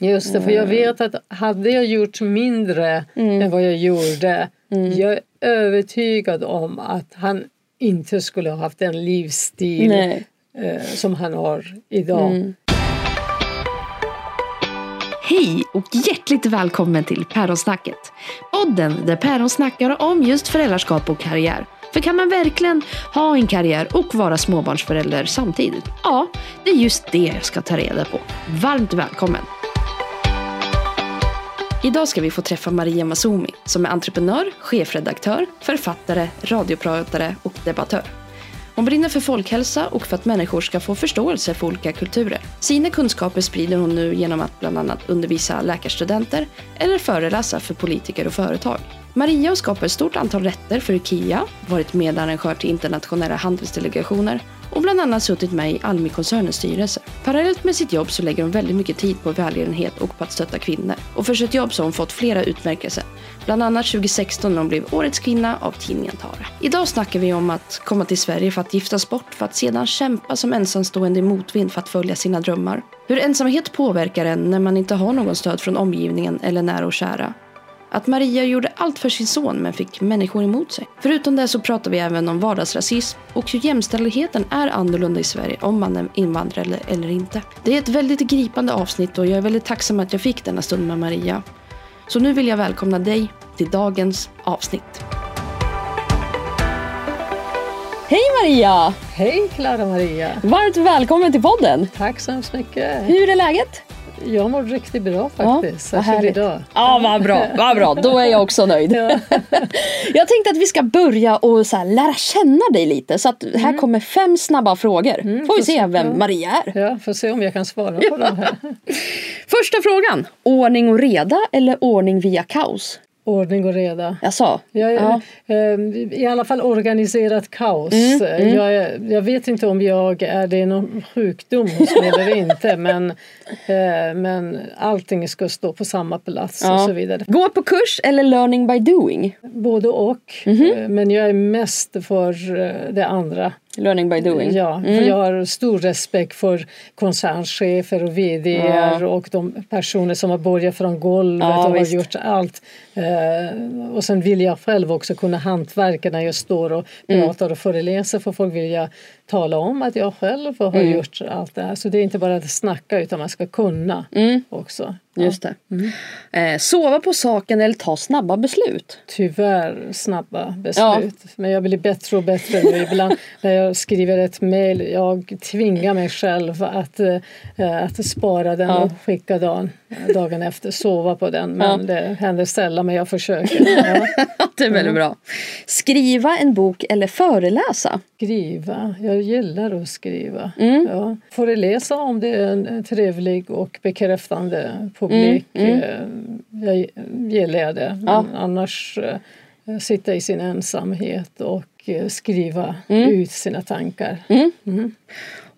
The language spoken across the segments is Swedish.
Just det, för jag vet att hade jag gjort mindre än vad jag gjorde jag är övertygad om att han inte skulle ha haft den livsstil Nej. eh, som han har idag. Hej och hjärtligt välkommen till Päronsnacket. Podden där päron snackar om just föräldraskap och karriär. För kan man verkligen ha en karriär och vara småbarnsförälder samtidigt? Ja, det är just det jag ska ta reda på. Varmt välkommen! Idag ska vi få träffa Maria Masumi som är entreprenör, chefredaktör, författare, radiopratare och debattör. Hon brinner för folkhälsa och för att människor ska få förståelse för olika kulturer. Sina kunskaper sprider hon nu genom att bland annat undervisa läkarstudenter eller föreläsa för politiker och företag. Maria har skapat ett stort antal rätter för IKEA, varit medarrangör till internationella handelsdelegationer och bland annat suttit med i Almi-koncernens styrelse. Parallellt med sitt jobb så lägger hon väldigt mycket tid på välgörenhet och på att stötta kvinnor. Och för sitt jobb så har hon fått flera utmärkelser. Bland annat 2016 när hon blev Årets kvinna av tidningen Tara. Idag snackar vi om att komma till Sverige för att giftas bort för att sedan kämpa som ensamstående i motvind för att följa sina drömmar. Hur ensamhet påverkar en när man inte har någon stöd från omgivningen eller nära och kära. Att Maria gjorde allt för sin son men fick människor emot sig. Förutom det så pratar vi även om vardagsrasism och hur jämställdheten är annorlunda i Sverige om man är invandrare eller, inte. Det är ett väldigt gripande avsnitt och jag är väldigt tacksam att jag fick denna stund med Maria. Så nu vill jag välkomna dig till dagens avsnitt. Hej Maria! Hej Clara Maria! Varmt välkommen till podden! Tack så hemskt mycket. Hur är läget? Jag mår riktigt bra faktiskt, vad särskilt idag. Ja, vad bra, vad bra. Då är jag också nöjd. jag tänkte att vi ska börja och så lära känna dig lite. Så att här kommer fem snabba frågor. Vi Mm. får se se. vem Ja. Maria är. Ja, får se om jag kan svara på det här. Första frågan. Ordning och reda eller ordning via kaos? Ordning och reda. Jag sa. Jag Ja. Mm, eh, I alla fall organiserat kaos. Jag, är, jag vet inte om jag är det någon sjukdom hos mig eller inte men, men allting ska stå på samma plats och Ja. så vidare. Gå på kurs eller learning by doing? Både och. Mhm. eh, Men jag är mest för eh, det andra. Learning by doing. Ja, för jag har stor respekt för koncernchefer och vdr och de personer som har börjat från golvet Ja, och har visst. gjort allt. Eh, och sen vill jag själv också kunna hantverka när jag står och Mm. pratar och föreläser för folk vill jag tala om att jag själv har Mm. gjort allt det här. Så det är inte bara att snacka utan man ska kunna också. Ja. Mm. Just det. Eh, sova på saken eller ta snabba beslut? Tyvärr snabba beslut. Men jag blir bättre och bättre nu. Ibland när jag skriver ett mejl, jag tvingar mig själv att, eh, att spara den och skicka dagen, dagen efter, sova på den. Men det händer sällan, men jag försöker. Ja. det är väldigt bra. Skriva en bok eller föreläsa? Skriva, jag gillar att skriva. Mm. Ja. Föreläsa om det är en trevlig och bekräftande publik. Mm, eh, Jag gillar det. Men annars eh, sitta i sin ensamhet och eh, skriva Mm. ut sina tankar.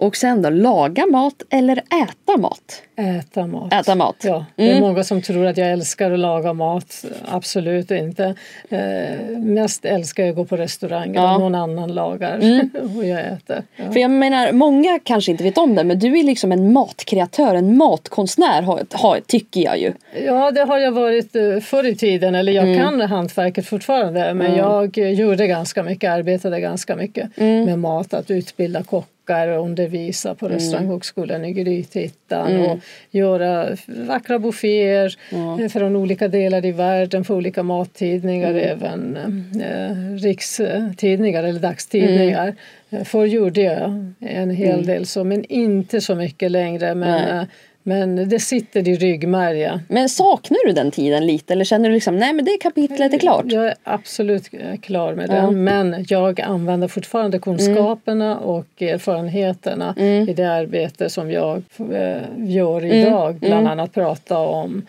Och sen då, laga mat eller äta mat? Äta mat. Äta mat. Ja, det är många som tror att jag älskar att laga mat. Absolut inte. Eh, mest älskar jag att gå på restaurang Ja. eller någon annan lagar och jag äter. Ja. För jag menar, många kanske inte vet om det, men du är liksom en matkreatör, en matkonstnär har, har, tycker jag ju. Ja, det har jag varit eh, förr i tiden. Eller jag Mm. kan hantverket fortfarande. Men jag gjorde ganska mycket, arbetade ganska mycket Mm. med mat. Att utbilda kockar och undervisa på Mm. restauranghögskolan i Grythyttan. Och göra vackra bufféer eh, från olika delar i världen för olika mattidningar. Mm. Även eh, rikstidningar eller dagstidningar. Mm. Eh, Förr gjorde jag en hel del så, men inte så mycket längre. Men, Nej. Men det sitter i ryggmärgen. Men saknar du den tiden lite eller känner du liksom, nej men det kapitlet är klart? Jag är absolut eh, klar med den men jag använder fortfarande kunskaperna och erfarenheterna i det arbete som jag eh, gör idag. Bland annat prata om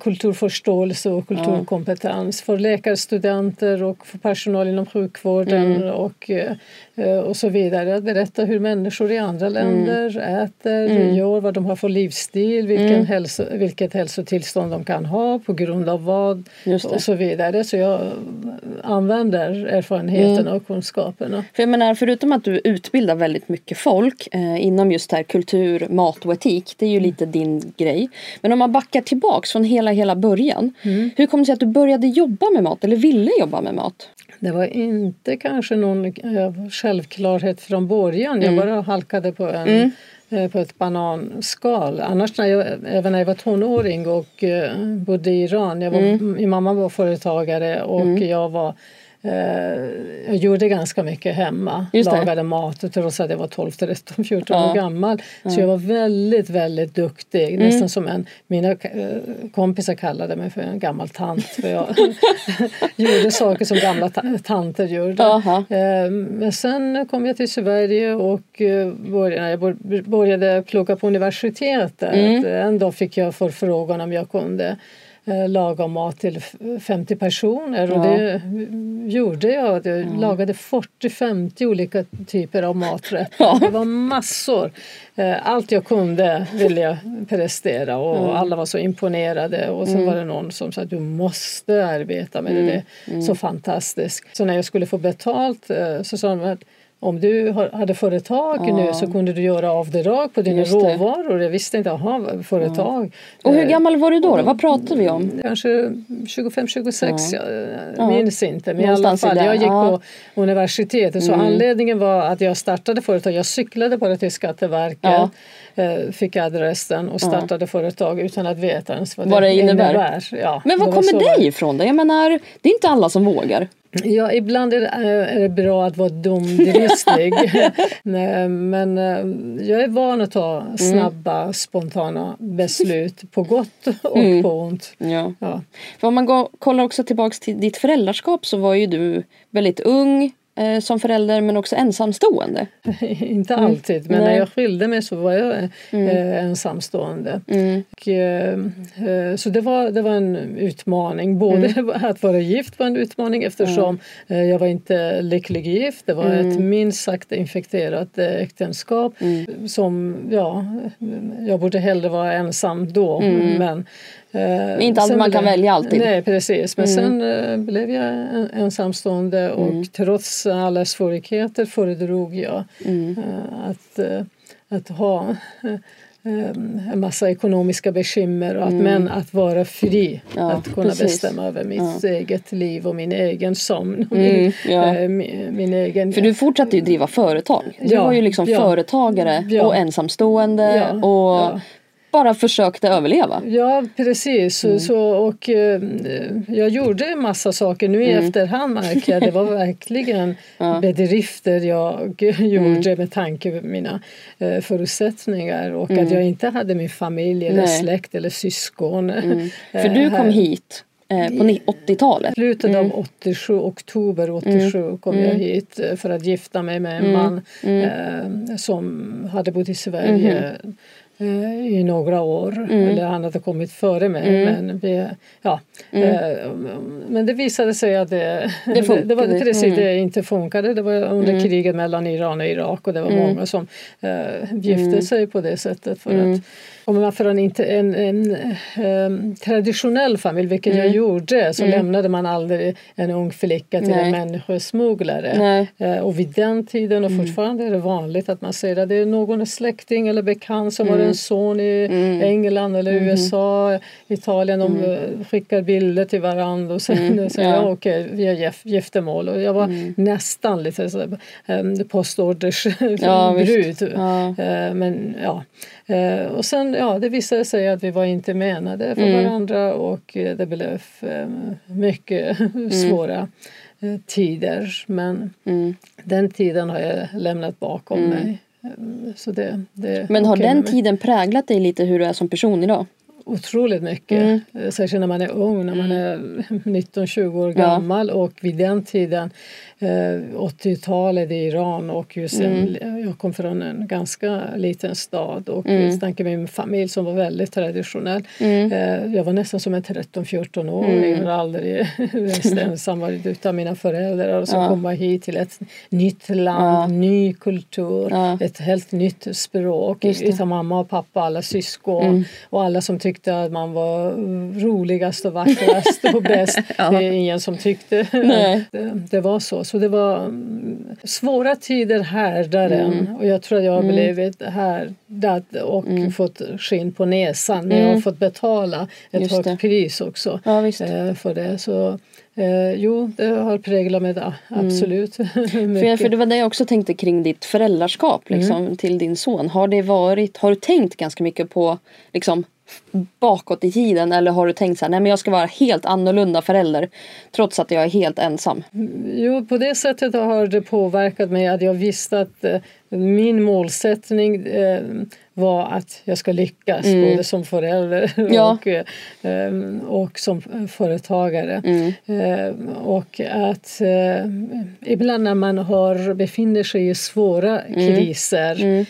kulturförståelse och kulturkompetens för läkarstudenter och för personal inom sjukvården och, eh, och så vidare. Att berätta hur människor i andra länder äter, gör vad de har för livsstil vilken mm. hälso, vilket hälsotillstånd de kan ha, på grund av vad och så vidare. Så jag använder erfarenheten mm. och kunskaperna. För jag menar, förutom att du utbildar väldigt mycket folk eh, inom just här kultur, mat och etik, det är ju lite din grej. Men om man backar tillbaks från hela, hela början. Mm. Hur kom det sig att du började jobba med mat eller ville jobba med mat? Det var inte kanske någon eh, självklarhet från början. Jag mm. bara halkade på en mm eh, på ett bananskal. Annars när jag, även när jag var tonåring och uh, bodde i Iran, jag var, mm. min mamma var företagare och mm. jag var Eh, jag gjorde ganska mycket hemma, lagade mat trots att jag var 12, 13, 14 ja. år gammal. Så ja. jag var väldigt, väldigt duktig. Mm. Nästan som en, mina eh, kompisar kallade mig för en gammal tant. För jag gjorde saker som gamla tanter gjorde. Aha. Eh, men sen kom jag till Sverige och började, jag började plugga på universitetet. Mm. En dag fick jag förfrågan om jag kunde Eh, laga mat till 50 personer och ja. det gjorde jag. Jag mm. lagade 40-50 olika typer av maträtter. Ja. Det var massor. Eh, allt jag kunde ville jag prestera och mm. alla var så imponerade och så mm. var det någon som sa att du måste arbeta med det, det är mm. så fantastiskt. Så när jag skulle få betalt eh, så sa de att om du hade företag ja. nu så kunde du göra avdrag på dina råvaror. Jag visste inte, aha, företag. Ja. Och hur gammal var du då? då? Vad pratade vi om? Kanske 25-26, ja. jag minns inte. Men i alla fall, jag gick på universitetet så mm. anledningen var att jag startade företag. Jag cyklade bara till Skatteverket eh, fick adressen och startade företag utan att veta ens vad, vad det, innebär. innebär. Men var kommer det ifrån? Då? Jag menar, det är inte alla som vågar. Ja, ibland är det, eh, är det bra att vara dumdristig. Men eh, jag är van att ta mm. snabba, mm. spontana beslut på gott och mm. på ont. Ja. Ja. För om man går, kollar också tillbaks till ditt föräldraskap så var ju du väldigt ung, eh, som förälder men också ensamstående? Inte mm. alltid, men Nej. när jag skilde mig så var jag mm. eh, ensamstående. Mm. Och, eh, eh så det var, det var en utmaning. Både mm. att vara gift var en utmaning eftersom eh, jag var inte lycklig gift. Det var ett mm. minst sagt infekterat eh, äktenskap som, ja, jag borde hellre vara ensam då. Men Eh, inte alltid man kan välja alltid. Nej precis men mm. sen eh, blev jag ensamstående och mm. trots alla svårigheter föredrog jag mm. eh, att, att ha en massa ekonomiska bekymmer och att, mm. men att vara fri, ja, att kunna precis. bestämma över mitt ja. eget liv och min egen sömn. Mm, ja. min, min, egen... För du fortsatte ju driva företag. Du var ju liksom företagare och ensamstående och bara försökte överleva. Ja precis mm. så, och eh, jag gjorde en massa saker nu i mm. efterhand märker jag det var verkligen ja. bedrifter jag gjorde mm. med tanke på mina eh, förutsättningar och att mm. jag inte hade min familj eller Nej. släkt eller syskon. Mm. För du kom hit på 80-talet. Slutet mm. av 87, oktober 87 mm. kom jag hit för att gifta mig med en mm. man eh, som hade bott i Sverige mm. Eh, i några år. Mm. Eller han hade kommit före mig. Mm. Men, vi, ja, mm. eh, men det visade sig att det, det, det, det var precis mm. det inte funkade. Det var under mm. kriget mellan Iran och Irak och det var mm. många som eh, gifte sig på det sättet. för att om man för en, en, en, en traditionell familj, vilket mm. jag gjorde, så mm. lämnade man aldrig en ung flicka till Nej. en människosmugglare. Eh, och vid den tiden och mm. fortfarande är det vanligt att man säger att det är någon släkting eller bekant som mm. har en son i mm. England eller mm. USA, Italien. De mm. skickar bilder till varandra och sen mm. säger ja. okej, okay, vi har giftermål. Och jag var mm. nästan lite um, postorders ja, brud. Ja. Uh, men ja. Uh, och sen ja, det visade sig att vi var inte menade för mm. varandra och eh, det blev eh, mycket mm. svåra eh, tider. Men mm. den tiden har jag lämnat bakom mm. mig. Så det, det Men har den tiden präglat dig lite hur du är som person idag? Otroligt mycket. Mm. Särskilt när man är ung, när man mm. är 19-20 år gammal ja. och vid den tiden 80-talet i Iran och just en, mm. jag kom från en ganska liten stad och mm. med min familj som var väldigt traditionell. Mm. Eh, jag var nästan som en 13-14 år, mm. jag har aldrig rest ensam varit utan mina föräldrar och så ja. komma hit till ett nytt land, ja. ny kultur, ja. ett helt nytt språk utan mamma och pappa, alla syskon mm. och alla som tyckte att man var roligast och vackrast och bäst. Det är ingen som tyckte det, det, var så. Så det var mm, svåra tider här där mm. och jag tror att jag har mm. blivit här och mm. fått skinn på näsan. Men jag har mm. fått betala ett Just högt det. pris också ja, eh, för det. Så Eh, jo, det har präglat mig, det, mm. absolut. Mm. för, för det var det jag också tänkte kring ditt föräldraskap liksom, mm. till din son. Har, det varit, har du tänkt ganska mycket på liksom, bakåt i tiden eller har du tänkt så här, nej men jag ska vara helt annorlunda förälder trots att jag är helt ensam? Jo, på det sättet har det påverkat mig att jag visste att eh, min målsättning eh, var att jag ska lyckas mm. både som förälder ja. och, eh, och som företagare. Mm. Och att ibland när man har, befinner sig i svåra mm. kriser mm.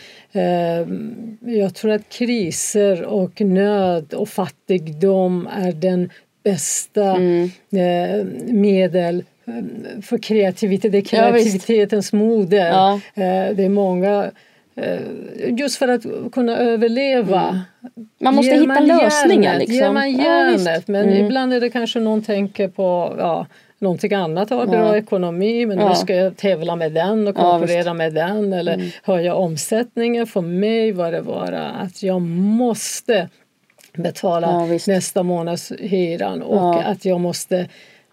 Jag tror att kriser och nöd och fattigdom är den bästa mm. medel för kreativitet. Det är kreativitetens ja, moder. Ja. Det är många Eh, just för att kunna överleva. Mm. Man måste hitta man lösningar. Liksom. Ger man järnet, ja, men mm. ibland är det kanske någon tänker på ja, någonting annat har bra ja. ekonomi men ja. nu ska jag tävla med den och konkurrera ja, med den eller mm. höja omsättningen. För mig var det bara att jag måste betala nästa månads hyran och att jag måste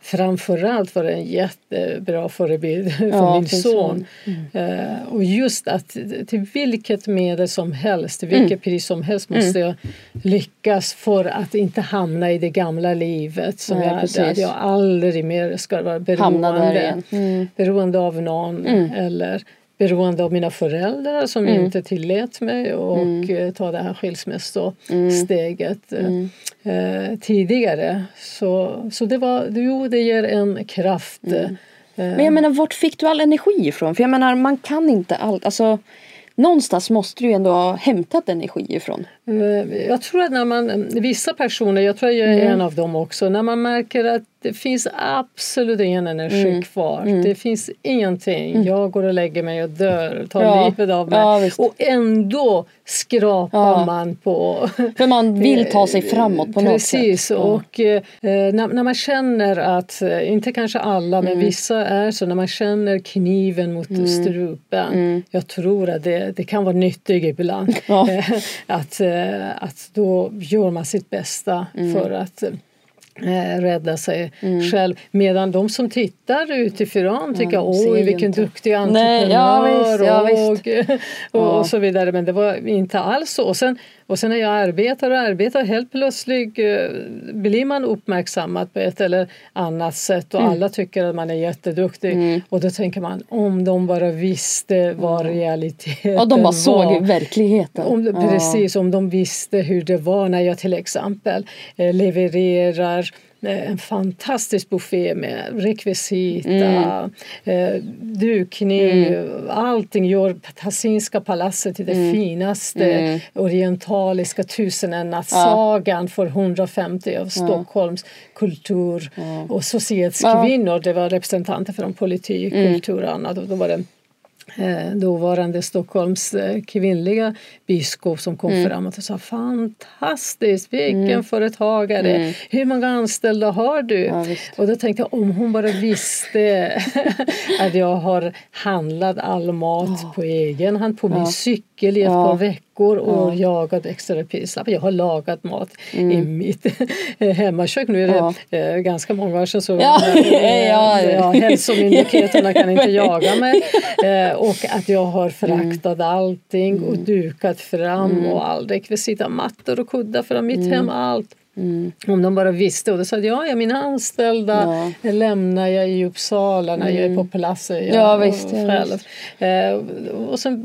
framförallt var det en jättebra förebild för ja, min son. Mm. Uh, och just att till vilket medel som helst, till vilket mm. pris som helst måste mm. jag lyckas för att inte hamna i det gamla livet som ja, jag hade. Att jag aldrig mer ska vara beroende, mm. beroende av någon mm. eller beroende av mina föräldrar som mm. inte tillät mig och mm. Eh, ta det här skilsmässosteget mm. eh, tidigare. Så, så det var, jo det ger en kraft. Mm. Eh, Men jag menar vart fick du all energi ifrån? För jag menar man kan inte allt, alltså någonstans måste du ju ändå ha hämtat energi ifrån. Eh, jag tror att när man, vissa personer, jag tror jag är mm. en av dem också, när man märker att det finns absolut ingen energi mm. kvar. Mm. Det finns ingenting. Mm. Jag går och lägger mig och dör, tar ja. livet av mig. Ja, och ändå skrapar ja. man på... För man vill ta sig framåt på något sätt. Precis. Och eh, när, när, man känner att, eh, inte kanske alla, men mm. vissa är så, när man känner kniven mot mm. strupen. Jag tror att det, det kan vara nyttigt ibland. att, eh, att då gör man sitt bästa för att eh, rädda sig mm. själv. Medan de som tittar utifrån tycker mm, oj vilken inte. duktig entreprenör Nej, ja, visst, ja, visst. och, och, och, så vidare. Men det var inte alls så. Och sen och sen när jag arbetar och arbetar helt plötsligt eh, blir man uppmärksammad på ett eller annat sätt och mm. alla tycker att man är jätteduktig. Mm. Och då tänker man om de bara visste vad realiteten var. Ja, de bara såg verkligheten. Om, ja. Precis, om de visste hur det var när jag till exempel eh, levererar en fantastisk buffé med rekvisita, mm. eh, dukning, mm. allting gör Tassinska palatset till det mm. finaste mm. orientaliska tusenennattssagan ja. för 150 av Stockholms kultur ja. och societskvinnor. Ja. Det var representanter från politik, mm. kultur och annat. Och då var det Eh, dåvarande Stockholms eh, kvinnliga biskop som kom mm. fram och sa fantastiskt, vilken mm. företagare, mm. hur många anställda har du? Ja, och då tänkte jag om hon bara visste att jag har handlat all mat oh. på egen hand på min cykel i ett ja. par veckor och ja. jagat extra prislappar. Jag har lagat mat mm. i mitt hemmakök. Nu är det ja. Eh, ganska många år sedan så ja. ja, ja. hälsomyndigheterna kan inte jaga mig och att jag har fraktat mm. allting och mm. dukat fram mm. och all rekvisita, mattor och kuddar från mitt mm. hem, allt. Mm. Om de bara visste. Och då sa jag, ja, mina anställda ja. lämnar jag i Uppsala när mm. jag är mm. på Palasset. Ja, visst, ja, visst. Eh, och sen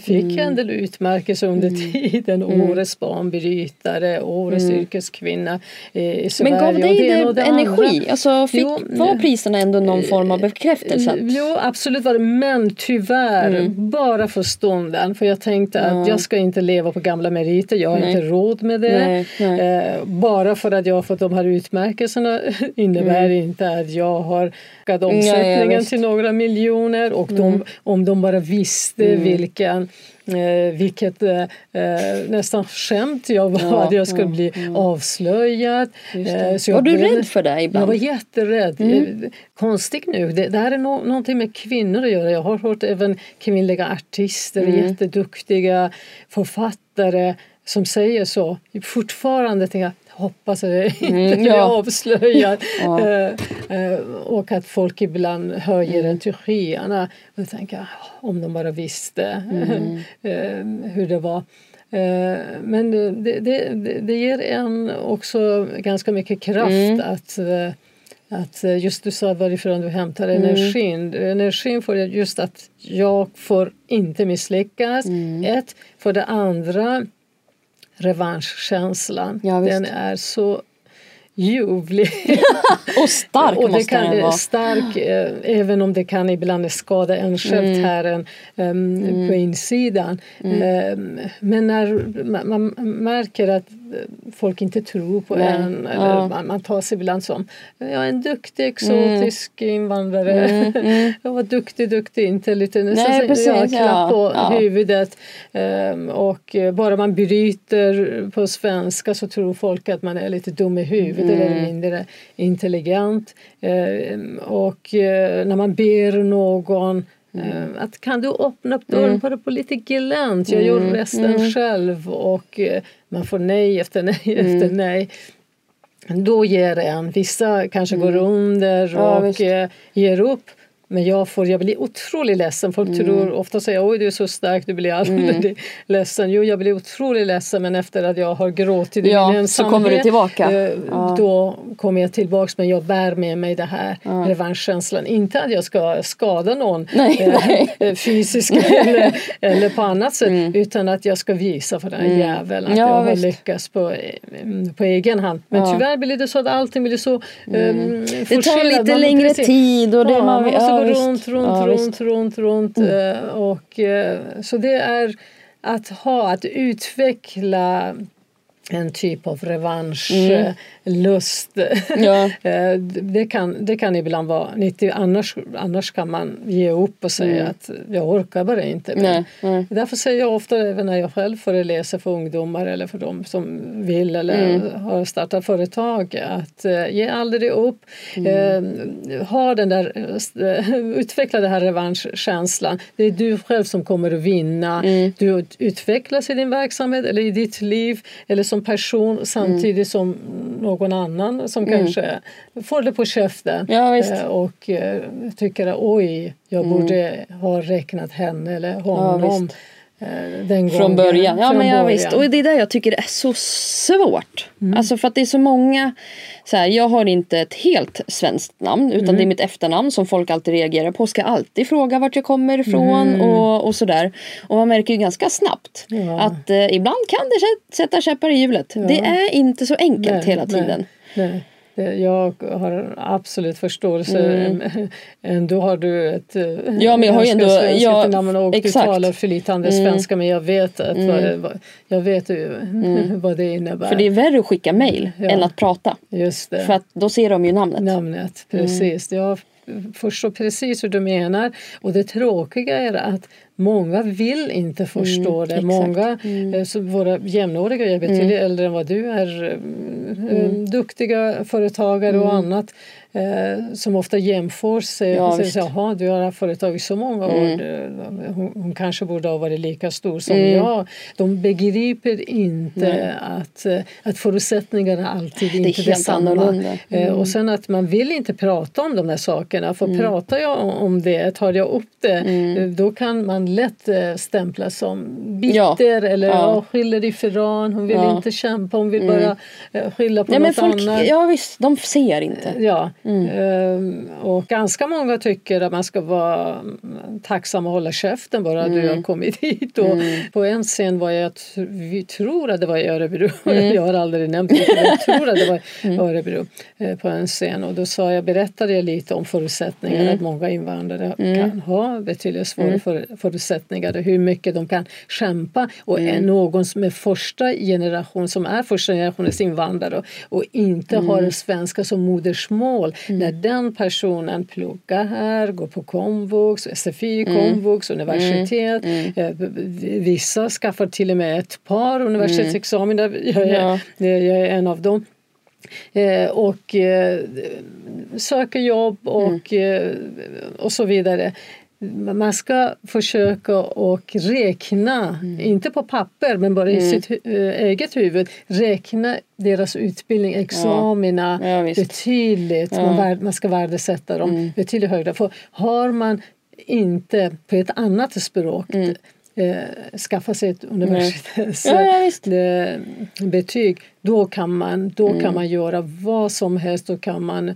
fick mm. jag en del utmärkelser under mm. tiden. Mm. Årets banbrytare, Årets mm. yrkeskvinna i Sverige. Men gav dig det, det energi? Alltså, fick, jo, var priserna ändå någon form av bekräftelse? Jo, absolut var det. Men tyvärr, bara för stunden. För jag tänkte att jag ska inte leva på gamla meriter. Jag har Nej. inte råd med det. Nej, nej. Eh, bara för att jag har fått de här utmärkelserna innebär mm. inte att jag har ökat omsättningen ja, ja, till några miljoner och mm. de, om de bara visste mm. vilken Eh, vilket eh, eh, nästan skämt jag var ja, att jag skulle bli ja. avslöjad. Eh, så var du rädd för det ibland? Jag var jätterädd. Mm. Konstigt nu, det, det här är no någonting med kvinnor att göra. Jag har hört även kvinnliga artister, mm. jätteduktiga författare som säger så. Fortfarande tänker jag hoppas att jag inte mm, blir ja. avslöjad. ja. Eh, eh, och att folk ibland höjer mm. en till skyarna. Och tänker om de bara visste mm. Eh, hur det var. Men det, det, det, ger en också ganska mycket kraft mm. att att just du sa varifrån du hämtar mm. energin. Energin får just att jag får inte misslyckas. Mm. Ett. För det andra revanschkänslan. Ja, den är så ljuvlig. och stark och måste kan, den vara. Stark, eh, även om det kan ibland skada en själv mm. här um, mm. på insidan. Mm. Um, men när man, man, märker att folk inte tror på Nej. en. Eller ja. man, man tar sig ibland som jag är en duktig exotisk mm. invandrare. Mm. Mm. jag var duktig, duktig, inte lite Nej, så, precis, ja, klapp på ja. huvudet. Um, och bara man bryter på svenska så tror folk att man är lite dum i huvudet mm. eller mindre intelligent. Um, och uh, när man ber någon Mm. Att kan du öppna upp dörren mm. bara på lite glänt? Jag mm. gjorde resten mm. själv och eh, man får nej efter nej mm. efter nej. Då ger en, vissa kanske går mm. under och ja, ger upp. Men jag, får, jag blir otroligt ledsen. Folk mm. tror ofta säger oj du är så stark, du blir aldrig mm. ledsen. Jo, jag blir otroligt ledsen men efter att jag har gråtit i ja, min ensamhet. Så kommer du tillbaka. Eh, ja. Då kommer jag tillbaka men jag bär med mig det här ja. revanschkänslan. Inte att jag ska skada någon nej, eh, nej. Eh, fysiskt eller, eller på annat sätt mm. utan att jag ska visa för den här mm. jäveln att ja, jag har lyckats på, mm, på egen hand. Men ja. tyvärr blir det så att allting blir så um, Det tar lite längre tid och det ja, man, man runt, runt, ja, runt, runt, runt, mm. Eh, och, eh, så det är att ha, att utveckla en typ av revanschlust. Mm. Ja. Eh, det, kan, det kan ibland vara nyttigt, annars, annars kan man ge upp och säga mm. att jag orkar bara inte. Men nej, Därför säger jag ofta, även när jag själv föreläser för ungdomar eller för de som vill eller mm. har startat företag, att uh, ge aldrig upp. Uh, ha den där, uh, utveckla den här revanschkänslan. Det är du själv som kommer att vinna. Mm. Du utvecklas i din verksamhet eller i ditt liv eller som person samtidigt mm. som någon annan som mm. kanske får det på käften ja, eh, och eh, tycker att oj, jag mm. borde ha räknat henne eller honom. Ja, den Från början. Ja, Från men ja, visst. Och det är det jag tycker är så svårt. Mm. Alltså för att det är så många. Så här, jag har inte ett helt svenskt namn utan mm. det är mitt efternamn som folk alltid reagerar på. Ska alltid fråga vart jag kommer ifrån mm. och, och sådär. Och man märker ju ganska snabbt ja. att eh, ibland kan det sätta käppar i hjulet. Ja. Det är inte så enkelt nej, hela tiden. Nej, nej. Jag har absolut förståelse. Mm. Ändå har du ett ja, men jag har ändå, ja, namn och exakt. du talar flytande mm. svenska men jag vet, att mm. vad, jag vet mm. vad det innebär. För det är värre att skicka mail ja. än att prata. Just det. För att då ser de ju namnet. Namnet, precis. Mm. Jag förstår precis hur du menar. Och det tråkiga är att Många vill inte förstå mm, det. Exakt. Många, mm. Eh, så våra jämnåriga, jag är betydligt mm. äldre än vad du är, eh, mm. duktiga företagare och mm. annat eh, som ofta jämför sig ja, och säger jaha du har haft företag i så många år, mm. hon, hon, kanske borde ha varit lika stor som mm. jag. De begriper inte att, att förutsättningarna alltid inte är detsamma. Eh, och sen att man vill inte prata om de här sakerna, för pratar jag om det, tar jag upp det, då kan man lätt äh, stämplas som bitter ja. eller ja. skyller ifrån, hon vill ja. inte kämpa, hon vill mm. bara äh, skylla på Nej, något folk, annat. Ja visst, de ser inte. Ja, mm. Ehm, och ganska många tycker att man ska vara tacksam och hålla käften bara mm. du har kommit hit. Och mm. På en scen var jag, vi tror att det var i Örebro, mm. jag har aldrig nämnt det, men jag tror att det var i mm. Örebro på en scen och då sa jag, berättade jag lite om förutsättningarna mm. att många invandrare mm. kan ha betydligt svåra mm. För, förutsättningar hur mycket de kan kämpa och mm. någon som är första generation som är första generationens invandrare och, och inte mm. har svenska som modersmål mm. när den personen pluggar här, går på komvux, SFI, mm. komvux, universitet eh, vissa skaffar till och med ett par universitetsexamina, jag, är, ja. jag är en av dem Eh, och eh, söker jobb och, mm. eh, och så vidare. Man ska försöka och räkna, mm. inte på papper men bara i mm. sitt eh, eget huvud, räkna deras utbildning, examina ja. Ja, betydligt. Ja. Man, man, ska värdesätta dem mm. betydligt högre. För har man inte på ett annat språk mm eh, skaffa sig ett universitetsbetyg ja, då, kan man, då mm. kan man göra vad som helst. Då kan man Eh,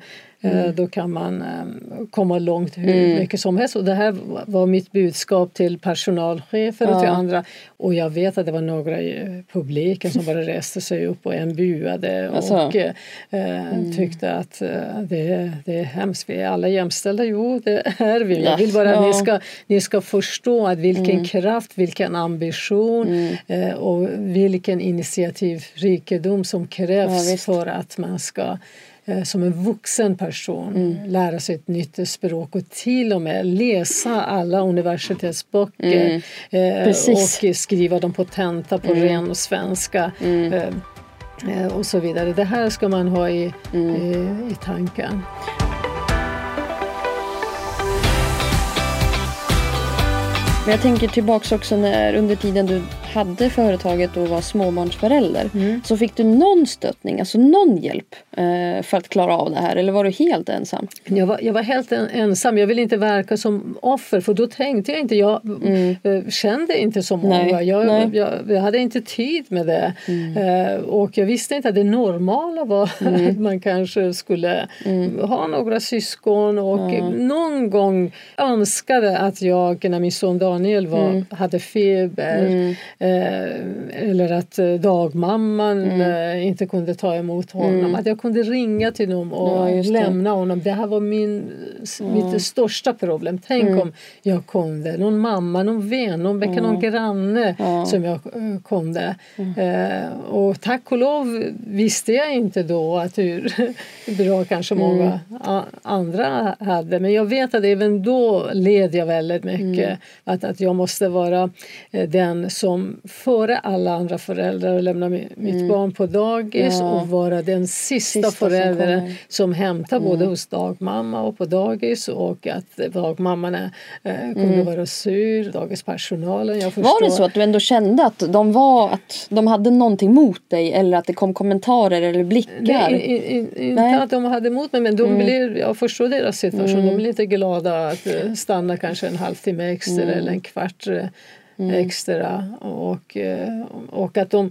mm. Då kan man ehm, komma långt hur mm. mycket som helst. Och det här var mitt budskap till personalchefer och till andra. Och jag vet att det var några i publiken som bara reste sig upp och en buade och alltså. eh, mm. tyckte att eh, det, det är hemskt. Vi är alla jämställda. Jo, det är vi. Jag vill bara att ni, ska, ni ska förstå att vilken mm. kraft, vilken ambition mm. eh, och vilken initiativrikedom som krävs ja, för att man ska Eh, som en vuxen person mm. lära sig ett nytt språk och till och med läsa alla universitetsböcker mm. eh, och skriva dem på tenta på mm. ren svenska mm. eh, eh, och så vidare. Det här ska man ha i, mm. i, i tanken. Men jag tänker tillbaks också när under tiden du hade företaget och var småbarnsförälder. Mm. Så fick du någon stöttning, alltså någon hjälp eh, för att klara av det här eller var du helt ensam? Jag var, jag var helt en, ensam. Jag ville inte verka som offer för då tänkte jag inte, jag mm. eh, kände inte så många. Jag, jag, jag, hade inte tid med det. Mm. Eh, och jag visste inte att det normala var att mm. man kanske skulle mm. ha några syskon och någon gång önskade att jag när min son Daniel var, mm. hade feber eller att eh, dagmamman mm. Eh, inte kunde ta emot honom. Mm. Att jag kunde ringa till honom och ja, lämna honom. Det här var min, ja. mitt största problem. Tänk mm. om jag kunde. Någon mamma, någon vän, någon, ja. någon granne som jag kunde. Mm. och tack och lov visste jag inte då att hur bra kanske många mm. andra hade. Men jag vet att även då led jag väldigt mycket. Mm. Att, att jag måste vara den som före alla andra föräldrar och lämna mitt mm. barn på dagis ja. och vara den sista, sista föräldern som, som hämtar mm. både hos dagmamma och på dagis och att dagmamman eh, kunde mm. vara sur, dagispersonalen. Jag var det så att du ändå kände att de, var, att de hade någonting mot dig eller att det kom kommentarer eller blickar? Nej, inte att de hade emot mig men de mm. blev, jag förstår deras situation. De blev inte glada att eh, stanna kanske en halvtimme extra mm. eller en kvart eh, mm. extra. Och, eh, och att de,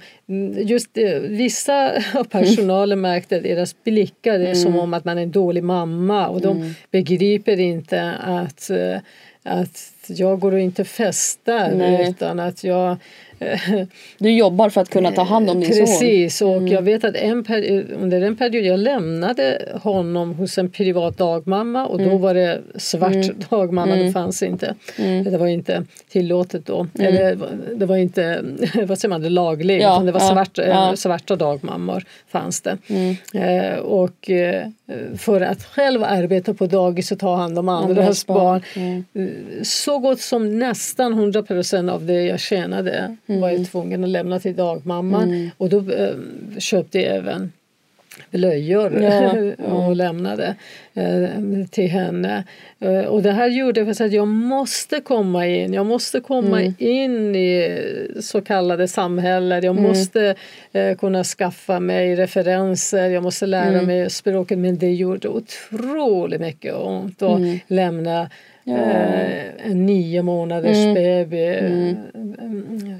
just vissa av personalen märkte deras blickar, det är mm. som om att man är en dålig mamma och de mm. begriper inte att, eh, att jag går och inte festar Nej. utan att jag du jobbar för att kunna ta hand om din Precis, son? Precis, och mm. jag vet att en under en period jag lämnade honom hos en privat dagmamma och mm. då var det svart mm. dagmamma, det mm. fanns inte. Mm. Det var inte tillåtet då. Mm. Eller det var inte, vad säger man, det lagligt, ja, det var ja, svart, ja. svarta dagmammor fanns det. Eh, och eh, för att själv arbeta på dagis och ta hand om andras barn. barn. Eh, så gott som nästan 100 procent av det jag tjänade mm. var jag tvungen att lämna till dagmamman mm. och då eh, köpte jag även blöjor ja, och lämnade eh, till henne. Eh, och det här gjorde för att jag måste komma in, jag måste komma mm. in i så kallade samhällen. Jag mm. måste eh, kunna skaffa mig referenser, jag måste lära mm. mig språket men det gjorde otroligt mycket ont att mm. lämna Ja. Eh, en nio månaders mm. baby. Mm.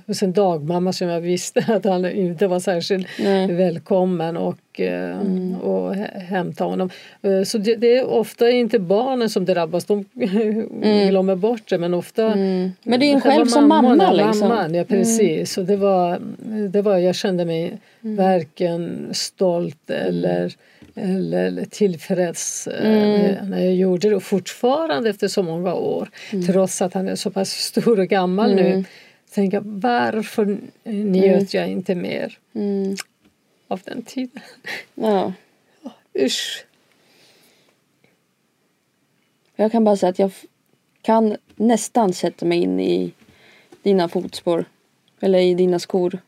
Hos en dagmamma som jag visste att han inte var särskilt Nej. välkommen och, eh, mm. och hämta honom. Eh, så det, det, är ofta inte barnen som drabbas, de mm. glömmer bort det men ofta mm. Men det är en själv som mamma liksom. Mamman, ja precis. Och det var, det var, jag kände mig varken stolt eller eller tillfreds eh, mm. när jag gjorde det och fortfarande efter så många år mm. trots att han är så pass stor och gammal mm. nu tänker varför njöt jag inte mer mm. Av den tiden. Ja. Usch. Jag kan bara säga att jag kan nästan sätta mig in i dina fotspår. Eller i dina skor.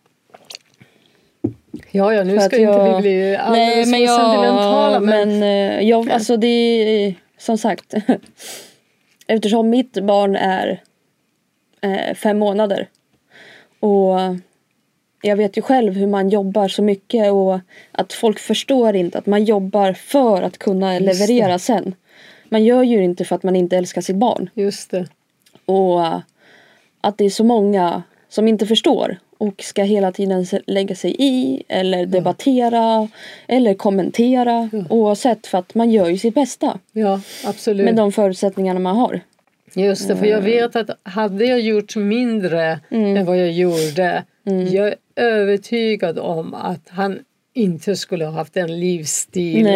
Ja, ja, nu ska jag, inte vi bli alldeles nej, men jag, sentimentala. Men, men eh, jag, alltså det är som sagt. eftersom mitt barn är eh, fem månader. Och jag vet ju själv hur man jobbar så mycket och att folk förstår inte att man jobbar för att kunna leverera sen. Man gör ju inte för att man inte älskar sitt barn. Just det. Och att det är så många som inte förstår och ska hela tiden lägga sig i eller debattera eller kommentera ja. oavsett för att man gör ju sitt bästa. Ja, absolut. Med de förutsättningarna man har. Just det, för jag vet att hade jag gjort mindre mm. än vad jag gjorde mm. jag är övertygad om att han inte skulle ha haft den livsstil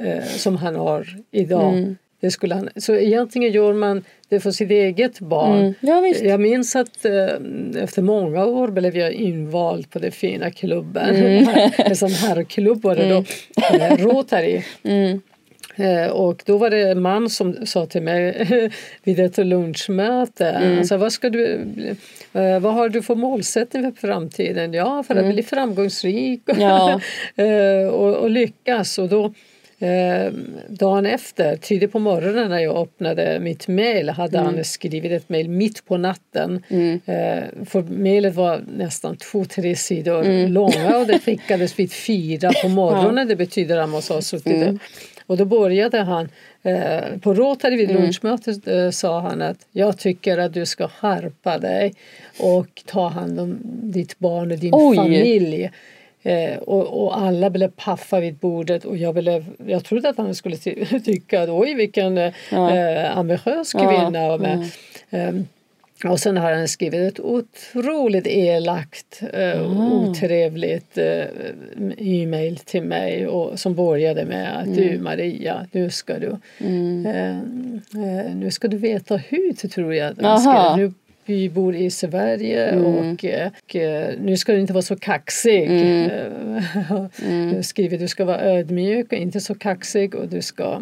eh, som han har idag. Mm. Det skulle han, så egentligen gör man det för sitt eget barn. Mm. Ja, jag minns att eh, efter många år blev jag invald på den fina klubben. Mm. en sån herrklubb var det då, mm. Eh, Rotary. Eh, och då var det en man som sa till mig vid ett lunchmöte, mm. alltså, vad, ska du, eh, vad har du för målsättning för framtiden? Ja, för att mm. bli framgångsrik ja. Eh, och, och lyckas. Och då Eh, dagen efter, tidigt på morgonen när jag öppnade mitt mejl hade mm. han skrivit ett mejl mitt på natten. Mm. Eh, för mejlet var nästan två, tre sidor mm. långa och det skickades vid fyra på morgonen. Ja. Det betyder att han måste ha suttit mm. Och då började han eh, på Rotary vid mm. lunchmötet eh, sa han att jag tycker att du ska skärpa dig och ta hand om ditt barn och din Oj. familj. Eh, och, och, alla blev paffa vid bordet och jag, blev, jag trodde att han skulle ty tycka att oj vilken ja. eh, ambitiös kvinna. Ja. Mm. Och sen har han skrivit ett otroligt elakt, mm. otrevligt eh, e-mail till mig och, som började med att mm. du Maria, nu ska du, mm. eh nu ska du veta hur tror jag. Nu vi bor i Sverige mm. och, och, nu ska du inte vara så kaxig. Mm. mm. skriver du ska vara ödmjuk och inte så kaxig och du ska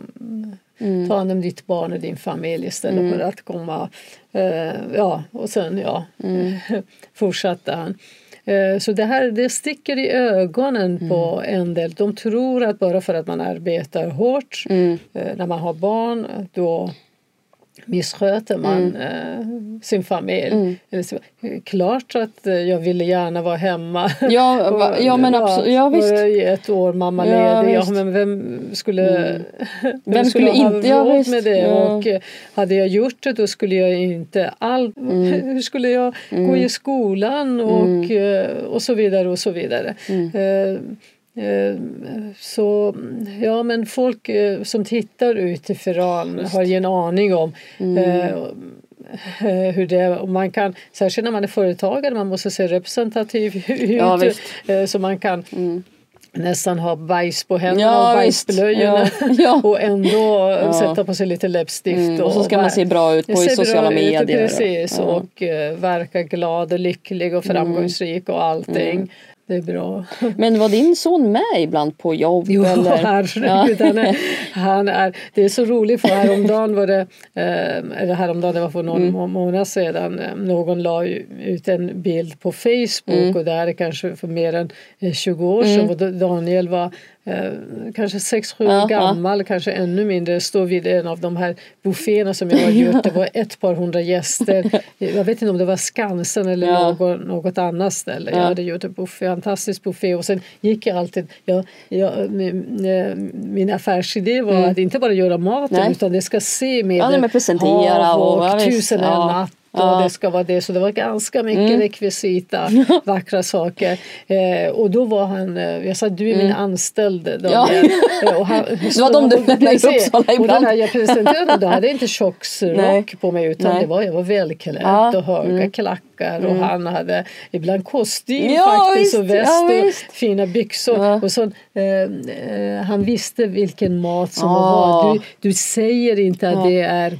mm. ta hand om ditt barn och din familj istället mm. för att komma uh, ja och sen ja mm. fortsatte han. Uh, så det här det sticker i ögonen mm. på en del. De tror att bara för att man arbetar hårt uh, när man har barn då missköter man mm. eh, sin familj. Mm. klart att eh, jag ville gärna vara hemma. Ja, och, ja men absolut. Ja, visst. ett år mammaledig. Ja, ja, men vem skulle, mm. vem, vem skulle, skulle ha inte, råd ja, med det? Ja. Och eh, hade jag gjort det då skulle jag inte all, mm. Hur skulle jag gå i mm. skolan och, mm. och så vidare och så vidare. Eh, så ja, men folk eh, som tittar utifrån har ju en aning om mm. Eh, hur det och man kan, särskilt när man är företagare, man måste se representativ ut ja, så man kan mm. nästan ha bajs på händerna ja, och bajsblöjorna ja, ja. och ändå sätta på sig lite läppstift. Mm, och, och, så ska man se bra ut på i sociala medier. Precis, och uh, verka glad och lycklig och mm. framgångsrik och allting. Det är bra. Men var din son med ibland på jobb? Jo, eller? herregud. Ja. Han är, han är, det är så roligt för häromdagen var det, eh, eller häromdagen, det var för någon mm. månad sedan, eh, någon la ut en bild på Facebook mm. och det här är kanske för mer än 20 eh, år sedan mm. och Daniel var eh, kanske sex, sju år gammal, kanske ännu mindre, stå vid en av de här bufféerna som jag har gjort. Det var ett par hundra gäster. Jag vet inte om det var Skansen eller ja. något, något annat ställe. Ja. Jag hade gjort en buffé, fantastisk buffé och sen gick jag alltid, jag, jag, min, eh, min affärsidé var mm. att inte bara göra maten Nej. utan det ska se med, ja, presentera och, och, tusen en natt Ja. Och det ska vara det. Så det var ganska mycket mm. rekvisita, vackra saker. Eh, och då var han, eh, jag sa du är min mm. anställde. Ja. Eh, och han, det var de du lämnade i Uppsala ibland. Och när jag presenterade då hade jag inte tjocksrock på mig utan det var, jag var välklädd ja. och höga mm. klackar och mm. han hade ibland kostym ja, faktiskt och väst och fina byxor. Och så, eh, eh, han visste vilken mat som var. Du, du säger inte att det är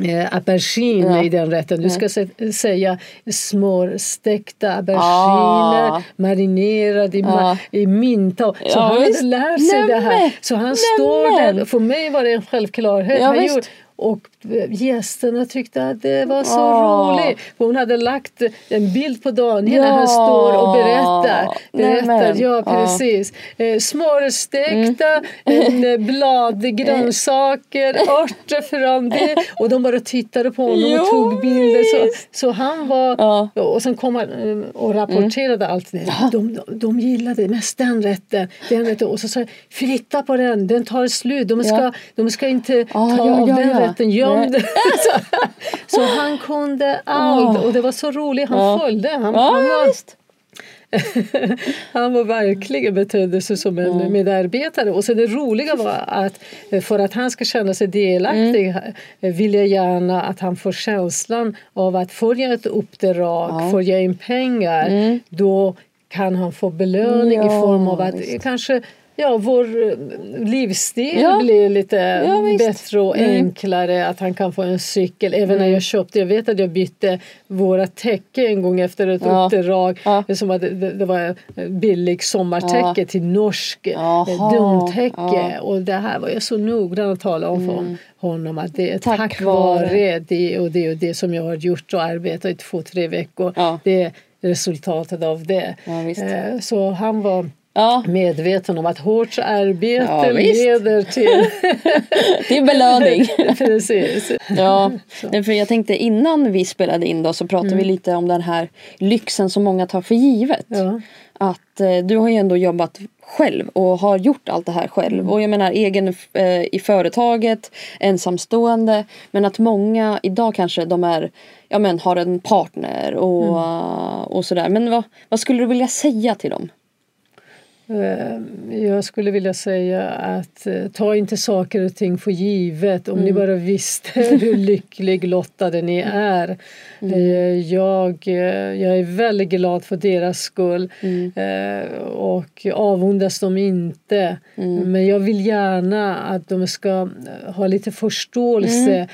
eh, aubergine ja. i den rätten. Du ska ja. säga smörstekta auberginer ah. marinerade i, ja. i minta. Så ja, han hade lärt sig det här. Så han står där. För mig var det en självklarhet. Ja, han gjorde, och gästerna tyckte att det var så oh. roligt. Hon hade lagt en bild på Daniel ja. när han står och berättar. berättar ja, precis. Ja. Smörstekta, mm. bladgrönsaker, örter från det. Och de bara tittade på honom jo, och tog bilder. Så, så han var... Ja. Och sen kom han eh, och rapporterade mm. allt. Det. De, de, de gillade mest den rätten. Den rätten. Och så sa flytta på den, den tar slut. De ska, de ska inte ta av den rätten. Gömd så, så, han kunde allt och det var så roligt. Han följde. Han, han, var, han var verkligen betedde sig som en mm. medarbetare. Och så det roliga var att för att han ska känna sig delaktig mm. vill jag gärna att han får känslan av att får jag ett uppdrag, ja. får jag in pengar, mm. då kan han få belöning ja, i form av att visst. kanske Ja, vår eh, livsstil ja. blir lite ja, bättre och mm. enklare. Att han kan få en cykel. Även mm. när jag köpte, jag vet att jag bytte våra täcke en gång efter ett ja. uppdrag. Ja. Som att det, det var billig sommartäcke ja. till norsk eh, duntäcke. Och det här var jag så noggrann att tala om för mm. honom. Att det är tack, tack vare det och det och det som jag har gjort och arbetat i två, tre veckor. Det är resultatet av det. Eh, så han var ja. medveten om att hårt arbete ja, leder till... till belöning. Precis. Ja, för jag tänkte innan vi spelade in då så pratade mm. vi lite om den här lyxen som många tar för givet. Ja. Att eh, du har ju ändå jobbat själv och har gjort allt det här själv. Mm. Och jag menar egen eh, i företaget, ensamstående. Men att många idag kanske de är, ja men har en partner och, mm. och sådär. Men vad, vad skulle du vilja säga till dem? Eh, jag skulle vilja säga att eh, ta inte saker och ting för givet. Om mm. ni bara visste hur lycklig lottade ni är. Mm. Eh, jag, jag är väldigt glad för deras skull mm. och avundas dem inte. Mm. Men jag vill gärna att de ska ha lite förståelse mm.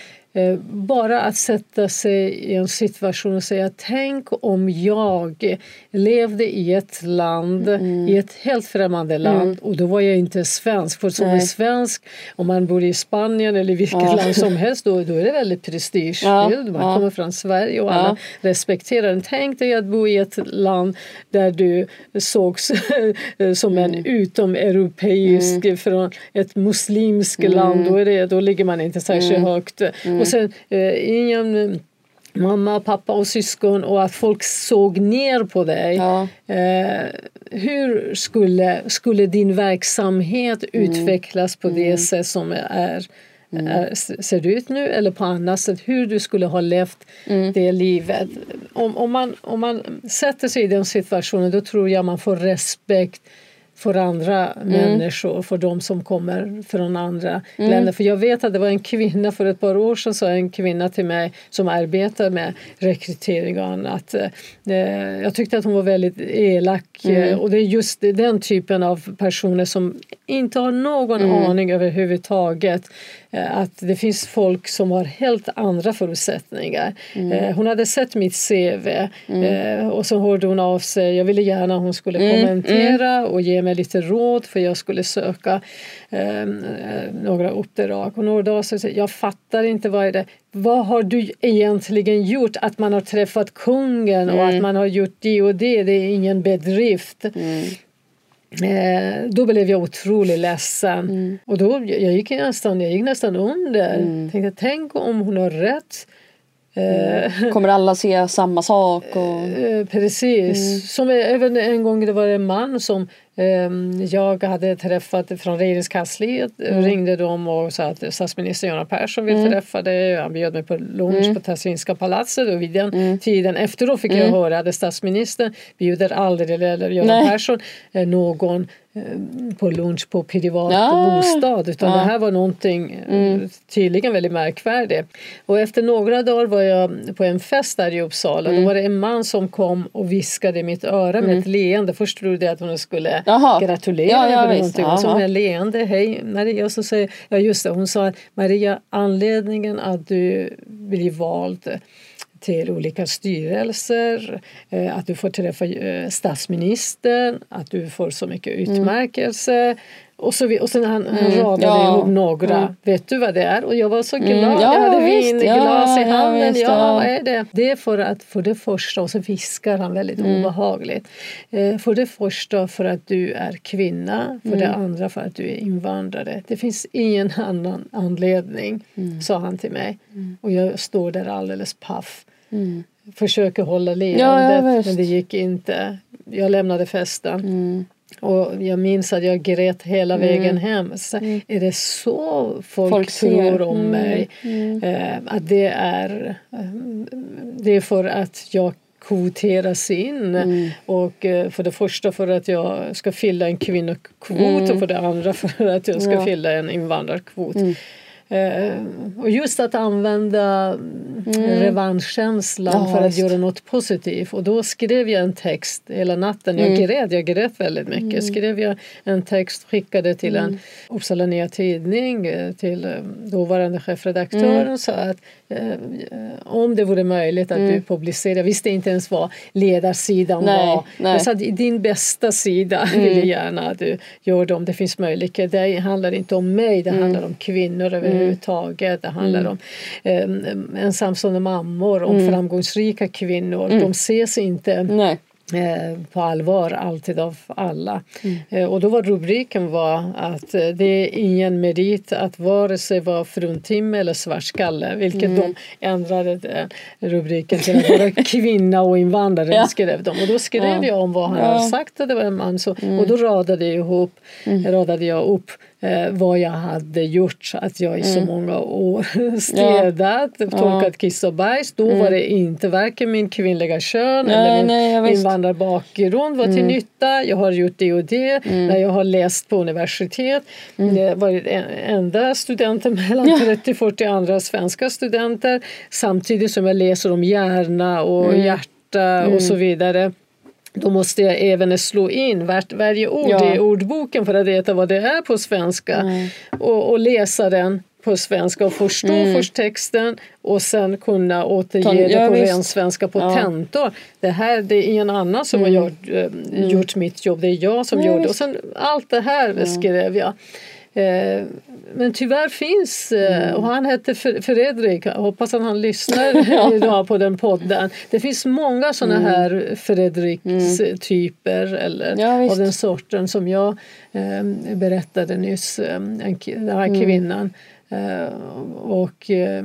Bara att sätta sig i en situation och säga tänk om jag levde i ett land, mm. i ett helt främmande land mm. och då var jag inte svensk. För som Nej. svensk, om man bor i Spanien eller vilket ja. land som helst då, då är det väldigt prestigefyllt. Ja. Man ja. kommer från Sverige och alla respekterar en. Tänk dig att bo i ett land där du sågs som en mm. utomeuropeisk mm. från ett muslimskt land. Mm. Då, är det, då ligger man inte särskilt mm. högt. Och sen eh, ingen mamma, pappa och syskon och att folk såg ner på dig. Ja. Eh, hur skulle, skulle din verksamhet mm. utvecklas på det mm. sätt som är, mm. är, ser ut nu eller på annat sätt? Hur du skulle ha levt mm. det livet. Om, om, man, om man sätter sig i den situationen då tror jag man får respekt för andra mm. människor, för de som kommer från andra mm. länder. För jag vet att det var en kvinna för ett par år sedan sa en kvinna till mig som arbetar med rekrytering och annat. Eh, jag tyckte att hon var väldigt elak mm. Eh, och det är just den typen av personer som inte har någon mm. aning överhuvudtaget Eh, att det finns folk som har helt andra förutsättningar. Mm. Hon hade sett mitt CV mm. Och så hörde hon av sig. Jag ville gärna att hon skulle mm. kommentera mm. och ge mig lite råd för jag skulle söka eh, några uppdrag. Och några dagar så jag fattar inte vad är det vad har du egentligen gjort? Att man har träffat kungen och att mm. man har gjort det och det, det är ingen bedrift. Mm. Eh, då blev jag otroligt ledsen. Mm. Och då, jag, gick nästan, jag gick nästan under. Mm. Tänkte, tänk om hon har rätt. Mm. Kommer alla se samma sak? Och... Eh, precis. Mm. Som även en gång det var en man som Ehm, jag hade träffat från regeringskansliet, mm. ringde dem och sa att statsminister Göran Persson vill mm. träffa dig. Han bjöd mig på lunch mm. på Tessinska palatset och vid den mm. tiden efteråt fick jag mm. höra att statsministern bjuder aldrig eller Göran Nej. Persson eh, någon på lunch på privat ja. bostad utan ja. det här var någonting eh, mm. tydligen väldigt märkvärdigt. Och efter några dagar var jag på en fest där i Uppsala. Mm. Då var det en man som kom och viskade i mitt öra mm. med ett leende. Först trodde jag att hon skulle Jaha. gratulera ja, ja, för någonting. Och så med leende, hej Maria. Och så säger ja just det, hon sa Maria anledningen att du blir vald till olika styrelser, eh, att du får träffa eh, statsministern, att du får så mycket mm. utmärkelse. Mm. Och, så, och sen han, mm. radade ja. ihop några. Mm. Vet du vad det är? Och jag var så glad. Mm. Ja, jag hade vinglas ja, i handen. Ja, visst, ja, vad är det? Det är för att för det första, och så viskar han väldigt mm. obehagligt. Eh, för det första för att du är kvinna. För det mm. andra för att du är invandrare. Det finns ingen annan anledning, mm. sa han till mig. Och jag står där alldeles paff. Mm. Försöker hålla leendet men det gick inte. Jag lämnade festen. Och jag minns att jag grät hela mm. vägen hem. Så mm. Är det så folk, folk tror om mm. mig? Mm. Eh, att det är, eh, det är för att jag kvoteras in. Mm. Och eh, för det första för att jag ska fylla en kvinnokvot mm. och för det andra för att jag ska ja. fylla en invandrarkvot. Mm. Eh, och just att använda mm. revanschkänslan ja, för att göra något positivt. Och då skrev jag en text hela natten. Jag mm. grät, jag grät väldigt mycket. Mm. Skrev jag en text, skickade till en mm. Uppsala Nya Tidning eh, till eh, dåvarande chefredaktören mm. sa att eh, om det vore möjligt att mm. du publicerar, jag visste inte ens vad ledarsidan nej, var. Nej. Jag sa din bästa sida mm. vill jag gärna att du gör det om det finns möjlighet. Det handlar inte om mig, det handlar om kvinnor överhuvudtaget överhuvudtaget. Det handlar mm. om eh, ensamstående mammor, om mm. framgångsrika kvinnor. Mm. De ses inte Nej. Eh, på allvar alltid av alla. Mm. Eh, och då var rubriken var att eh, det är ingen merit att vare sig vara fruntimmer eller svartskalle vilket mm. de ändrade rubriken till att vara kvinna och invandrare. ja. skrev de. Och då skrev ja. jag om vad han ja. hade sagt att det var en man. Så, mm. Och då radade jag, ihop, mm. radade jag upp eh, vad jag hade gjort. Att jag i så mm. många år städat, ja. torkat kiss och bajs. Då mm. var det inte varken min kvinnliga kön nej, eller min nej, invandrarbakgrund var till mm. nytta. Jag har gjort det och det mm. när jag har läst på universitet. Mm. Det varit enda studenter mellan ja. 30-40 andra svenska studenter samtidigt som jag läser om hjärna och mm. hjärta och så vidare då måste jag även slå in vart, varje ord ja. i ordboken för att veta vad det är på svenska mm. och, och, läsa den på svenska och förstå mm. först texten och sen kunna återge Ton, det på ren svenska på ja. tentor. Det här det är ingen annan som mm. har gjort, äh, gjort mitt jobb, det är jag som ja, gjorde det. Och sen allt det här skrev jag. Eh, men tyvärr finns, eh, mm. och han hette Fredrik, jag hoppas att han lyssnar idag på den podden. Det finns många sådana mm. här Fredriks-typer mm. eller ja, av den sorten som jag eh, berättade nyss, eh, den här kvinnan. Eh, och eh, Eh,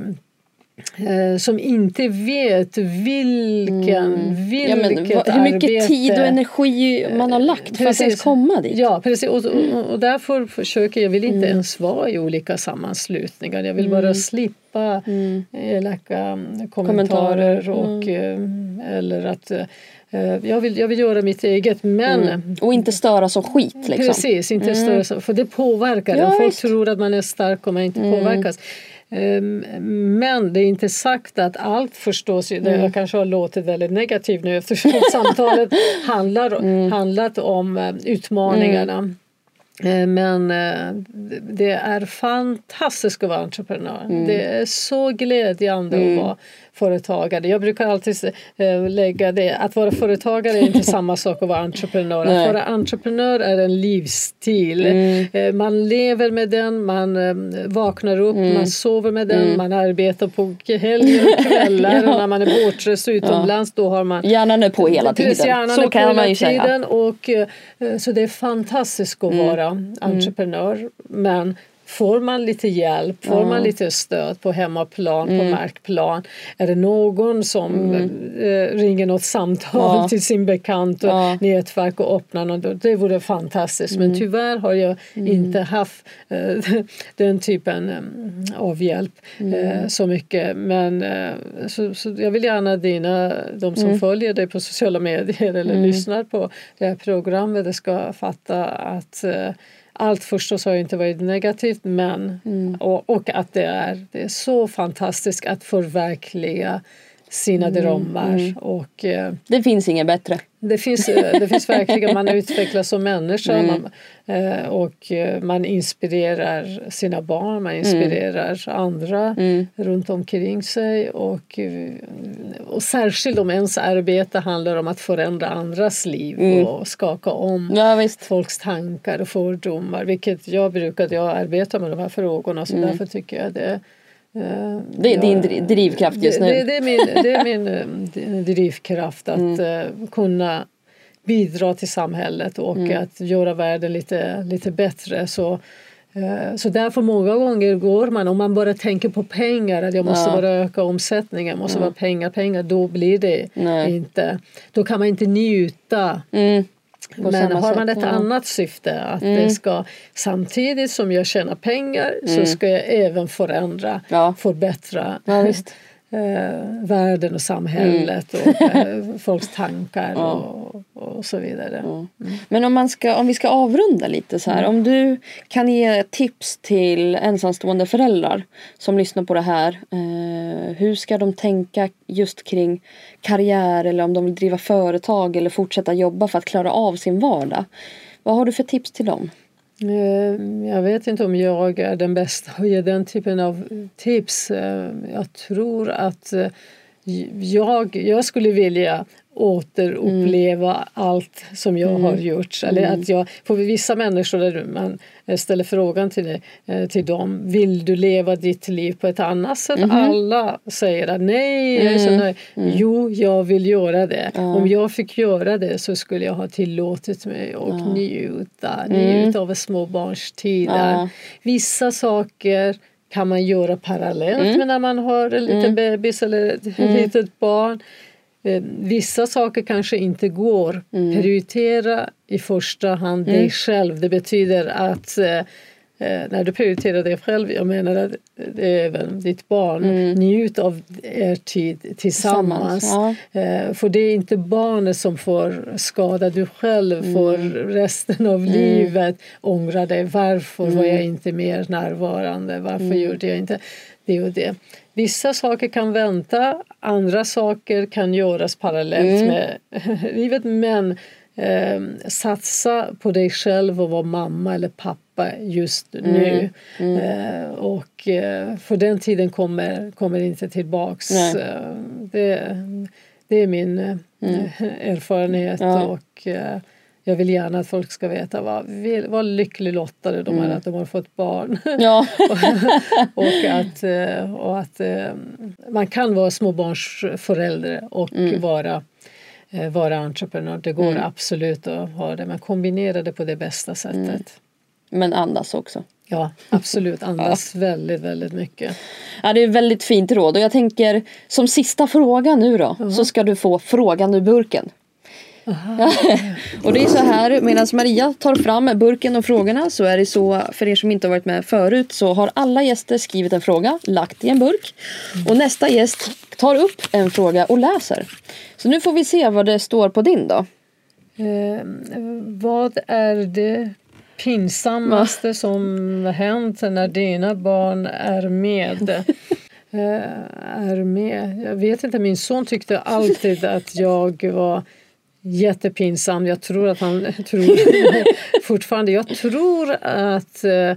som inte vet vilken, mm. vilket ja, men, vad, Hur mycket arbete. tid och energi man har lagt för precis. att ens komma dit. Ja, precis. Och, och, och därför försöker jag vill inte mm. ens vara i olika sammanslutningar. Jag vill bara mm. slippa mm. elaka kommentarer, och mm. Eh, eller att eh, jag vill, jag vill göra mitt eget men... Mm. Och inte störa som skit liksom. Precis, inte mm. störa för det påverkar ja, Folk tror att man är stark om man inte mm. påverkas. Ehm, men det är inte sagt att allt förstås, mm. jag kanske har låtit väldigt negativ nu eftersom samtalet handlar, mm. handlat om eh, utmaningarna. Mm. Eh, men eh, det är fantastiskt att vara entreprenör. Mm. Det är så glädjande mm. att vara företagare. Jag brukar alltid eh, lägga det att vara företagare är inte samma sak att vara entreprenör. Att vara entreprenör är en livsstil. Mm. Man lever med den, man vaknar upp, mm. man sover med den, mm. man arbetar på helger och kvällar. ja. När man är bortrest utomlands ja. då har man Hjärnan är på hela tiden. Så kan man ju säga. Och, så det är fantastiskt att vara Mm. entreprenör. Men Får man lite hjälp, får ja. man lite stöd på hemmaplan, mm. på markplan? Är det någon som mm. eh, ringer något samtal ja. till sin bekant och ja. nätverk och öppnar något? Det vore fantastiskt. Mm. Men tyvärr har jag mm. inte haft eh, den typen eh, av hjälp mm. så mycket. Men så, så, jag vill gärna dina, de som mm. följer dig på sociala medier eller lyssnar på det här programmet, det ska fatta att allt förstås har inte varit negativt men mm. och, och, att det är, det är så fantastiskt att förverkliga sina mm. drömmar. Mm. Och, eh, det finns inget bättre. Det finns, eh, det finns verkligen, man utvecklas som människa mm. man, eh, och man inspirerar sina barn, man inspirerar mm. andra mm. runt omkring sig och, och särskilt om ens arbete handlar om att förändra andras liv mm. och skaka om ja, folks tankar och fördomar vilket jag brukade, jag arbetar med de här frågorna så därför tycker jag det det är din drivkraft just nu? Det, det, är, min, det är min eh, drivkraft att mm. Eh, kunna bidra till samhället och mm. att göra världen lite, lite bättre. Så, så därför många gånger går man, om man bara tänker på pengar, att jag måste ja. bara öka omsättningen, måste mm. vara pengar, pengar, då blir det Nej. inte, då kan man inte njuta mm. Men har man ett ja. annat syfte att mm. det ska samtidigt som jag tjänar pengar mm. så ska jag även förändra, ja. förbättra ja, eh, världen och samhället mm. och eh, folks tankar ja. och, och, så vidare. Mm. Men om, man ska, om vi ska avrunda lite så här. Mm. Om du kan ge tips till ensamstående föräldrar som lyssnar på det här. Eh, hur ska de tänka just kring karriär eller om de vill driva företag eller fortsätta jobba för att klara av sin vardag. Vad har du för tips till dem? Eh, jag vet inte om jag är den bästa att ge den typen av tips. Eh, jag tror att eh, jag, jag skulle vilja återuppleva mm. allt som jag mm. har gjort. Eller mm. att jag, för vissa människor där man ställer frågan till, till dem, vill du leva ditt liv på ett annat sätt? Mm. Alla säger att nej, jag är så mm. nöjd. Mm. Jo, jag vill göra det. Om jag fick göra det så skulle jag ha tillåtit mig att njuta, njuta av småbarnstiden. Vissa saker kan man göra parallellt mm. med när man har en liten mm. bebis eller ett mm. litet barn. Eh, vissa saker kanske inte går. Mm. Prioritera i första hand mm. dig själv. Det betyder att eh, när du prioriterar dig själv, jag menar att det är även ditt barn, mm. njut av er tid tillsammans. tillsammans ja. eh, för det är inte barnet som får skada, du själv mm. får resten av mm. livet ångra dig. Varför var jag mm. inte mer närvarande? Varför mm. gjorde jag inte det och det? Vissa saker kan vänta, andra saker kan göras parallellt mm. med livet men eh, satsa på dig själv och vara mamma eller pappa just nu. Mm. Eh, och eh, för den tiden kommer, kommer inte tillbaks. Eh, det, det är min eh, mm. erfarenhet. Ja. och eh, jag vill gärna att folk ska veta vad, vad lycklig lottade de är mm. att de har fått barn. Ja. och, att, eh, och att eh, man kan vara småbarnsförälder och mm. vara, vara entreprenör. Det går mm. absolut att ha det men kombinera det på det bästa sättet. Mm. Men andas också. Ja, absolut. Andas ja. väldigt, väldigt mycket. Ja, det är väldigt fint råd. Och jag tänker som sista fråga nu då -huh. så ska du få frågan ur burken. och det är så här, medan Maria tar fram burken och frågorna så är det så, för er som inte har varit med förut, så har alla gäster skrivit en fråga, lagt i en burk. Och nästa gäst tar upp en fråga och läser. Så nu får vi se vad det står på din då. Eh, vad är det pinsammaste som hänt när dina barn är med? Eh, är med. Jag vet inte, min son tyckte alltid att jag var jättepinsam. Jag tror att han tror fortfarande, jag tror att eh,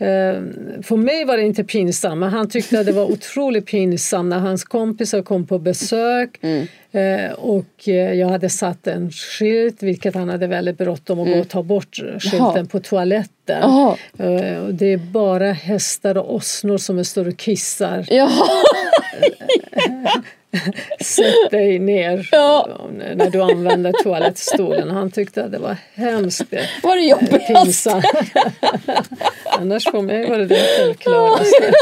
Eh, för mig var det inte pinsamt, men han tyckte att det var otroligt pinsamt när hans kompisar kom på besök mm. Eh, och jag hade satt en skylt, vilket han hade väldigt bråttom att mm. gå och ta bort skylten Jaha. på toaletten. Jaha. Det är bara hästar och åsnor som står och kissar. Sätt dig ner ja. när du använder toalettstolen. Han tyckte att det var hemskt var det jobbigast? Annars för mig var det det självklaraste.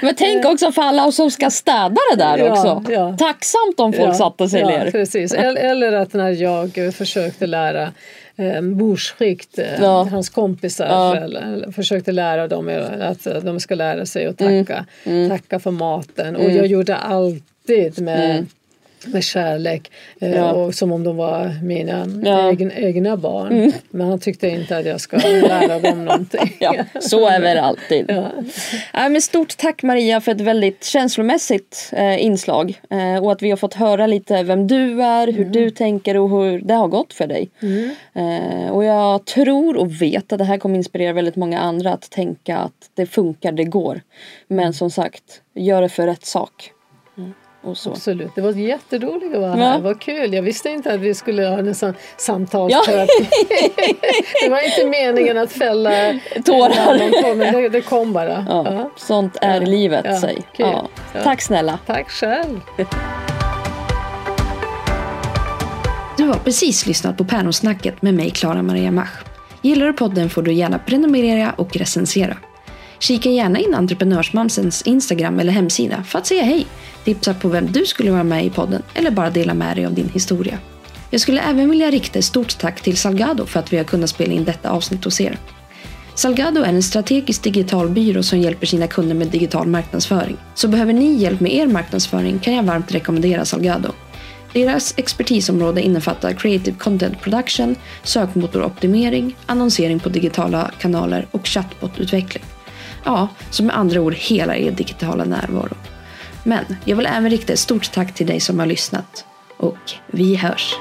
Men tänk också för alla som ska städa det där ja, också. Ja. Tacksamt om folk satte sig ner. Precis. Eller att när jag försökte lära eh, bordsskikt, eh, ja. hans kompisar ja. eller, försökte lära dem att de ska lära sig att tacka, mm. Mm. tacka för maten. Och mm. jag gjorde alltid med mm med kärlek eh, ja. och som om de var mina ja. egna, egna barn. Mm. Men han tyckte inte att jag ska lära dem någonting. Ja, så är det alltid. Ja. Ja, men stort tack Maria för ett väldigt känslomässigt eh, inslag eh, och att vi har fått höra lite vem du är, hur mm. du tänker och hur det har gått för dig. Mm. Eh, och jag tror och vet att det här kommer inspirera väldigt många andra att tänka att det funkar, det går. Men mm. som sagt, gör det för rätt sak. Och så. Absolut, det var jätteroligt att vara här. Det var kul. Jag visste inte att vi skulle ha en sån samtalsterapi. Ja. det var inte meningen att fälla tårar. men det, det kom bara. Ja, ja. Sånt är ja. livet, ja. säg. Ja. Tack snälla. Tack själv. Du har precis lyssnat på Päronsnacket med mig, Klara Maria Mach. Gillar du podden får du gärna prenumerera och recensera. Kika gärna in Entreprenörsmamsens Instagram eller hemsida för att säga hej, tipsa på vem du skulle vara med i podden eller bara dela med dig av din historia. Jag skulle även vilja rikta ett stort tack till Salgado för att vi har kunnat spela in detta avsnitt hos er. Salgado är en strategisk digital byrå som hjälper sina kunder med digital marknadsföring. Så behöver ni hjälp med er marknadsföring kan jag varmt rekommendera Salgado. Deras expertisområde innefattar creative content production, sökmotoroptimering, annonsering på digitala kanaler och chatbotutveckling. Ja, så med andra ord hela er digitala närvaro. Men jag vill även rikta ett stort tack till dig som har lyssnat. Och vi hörs!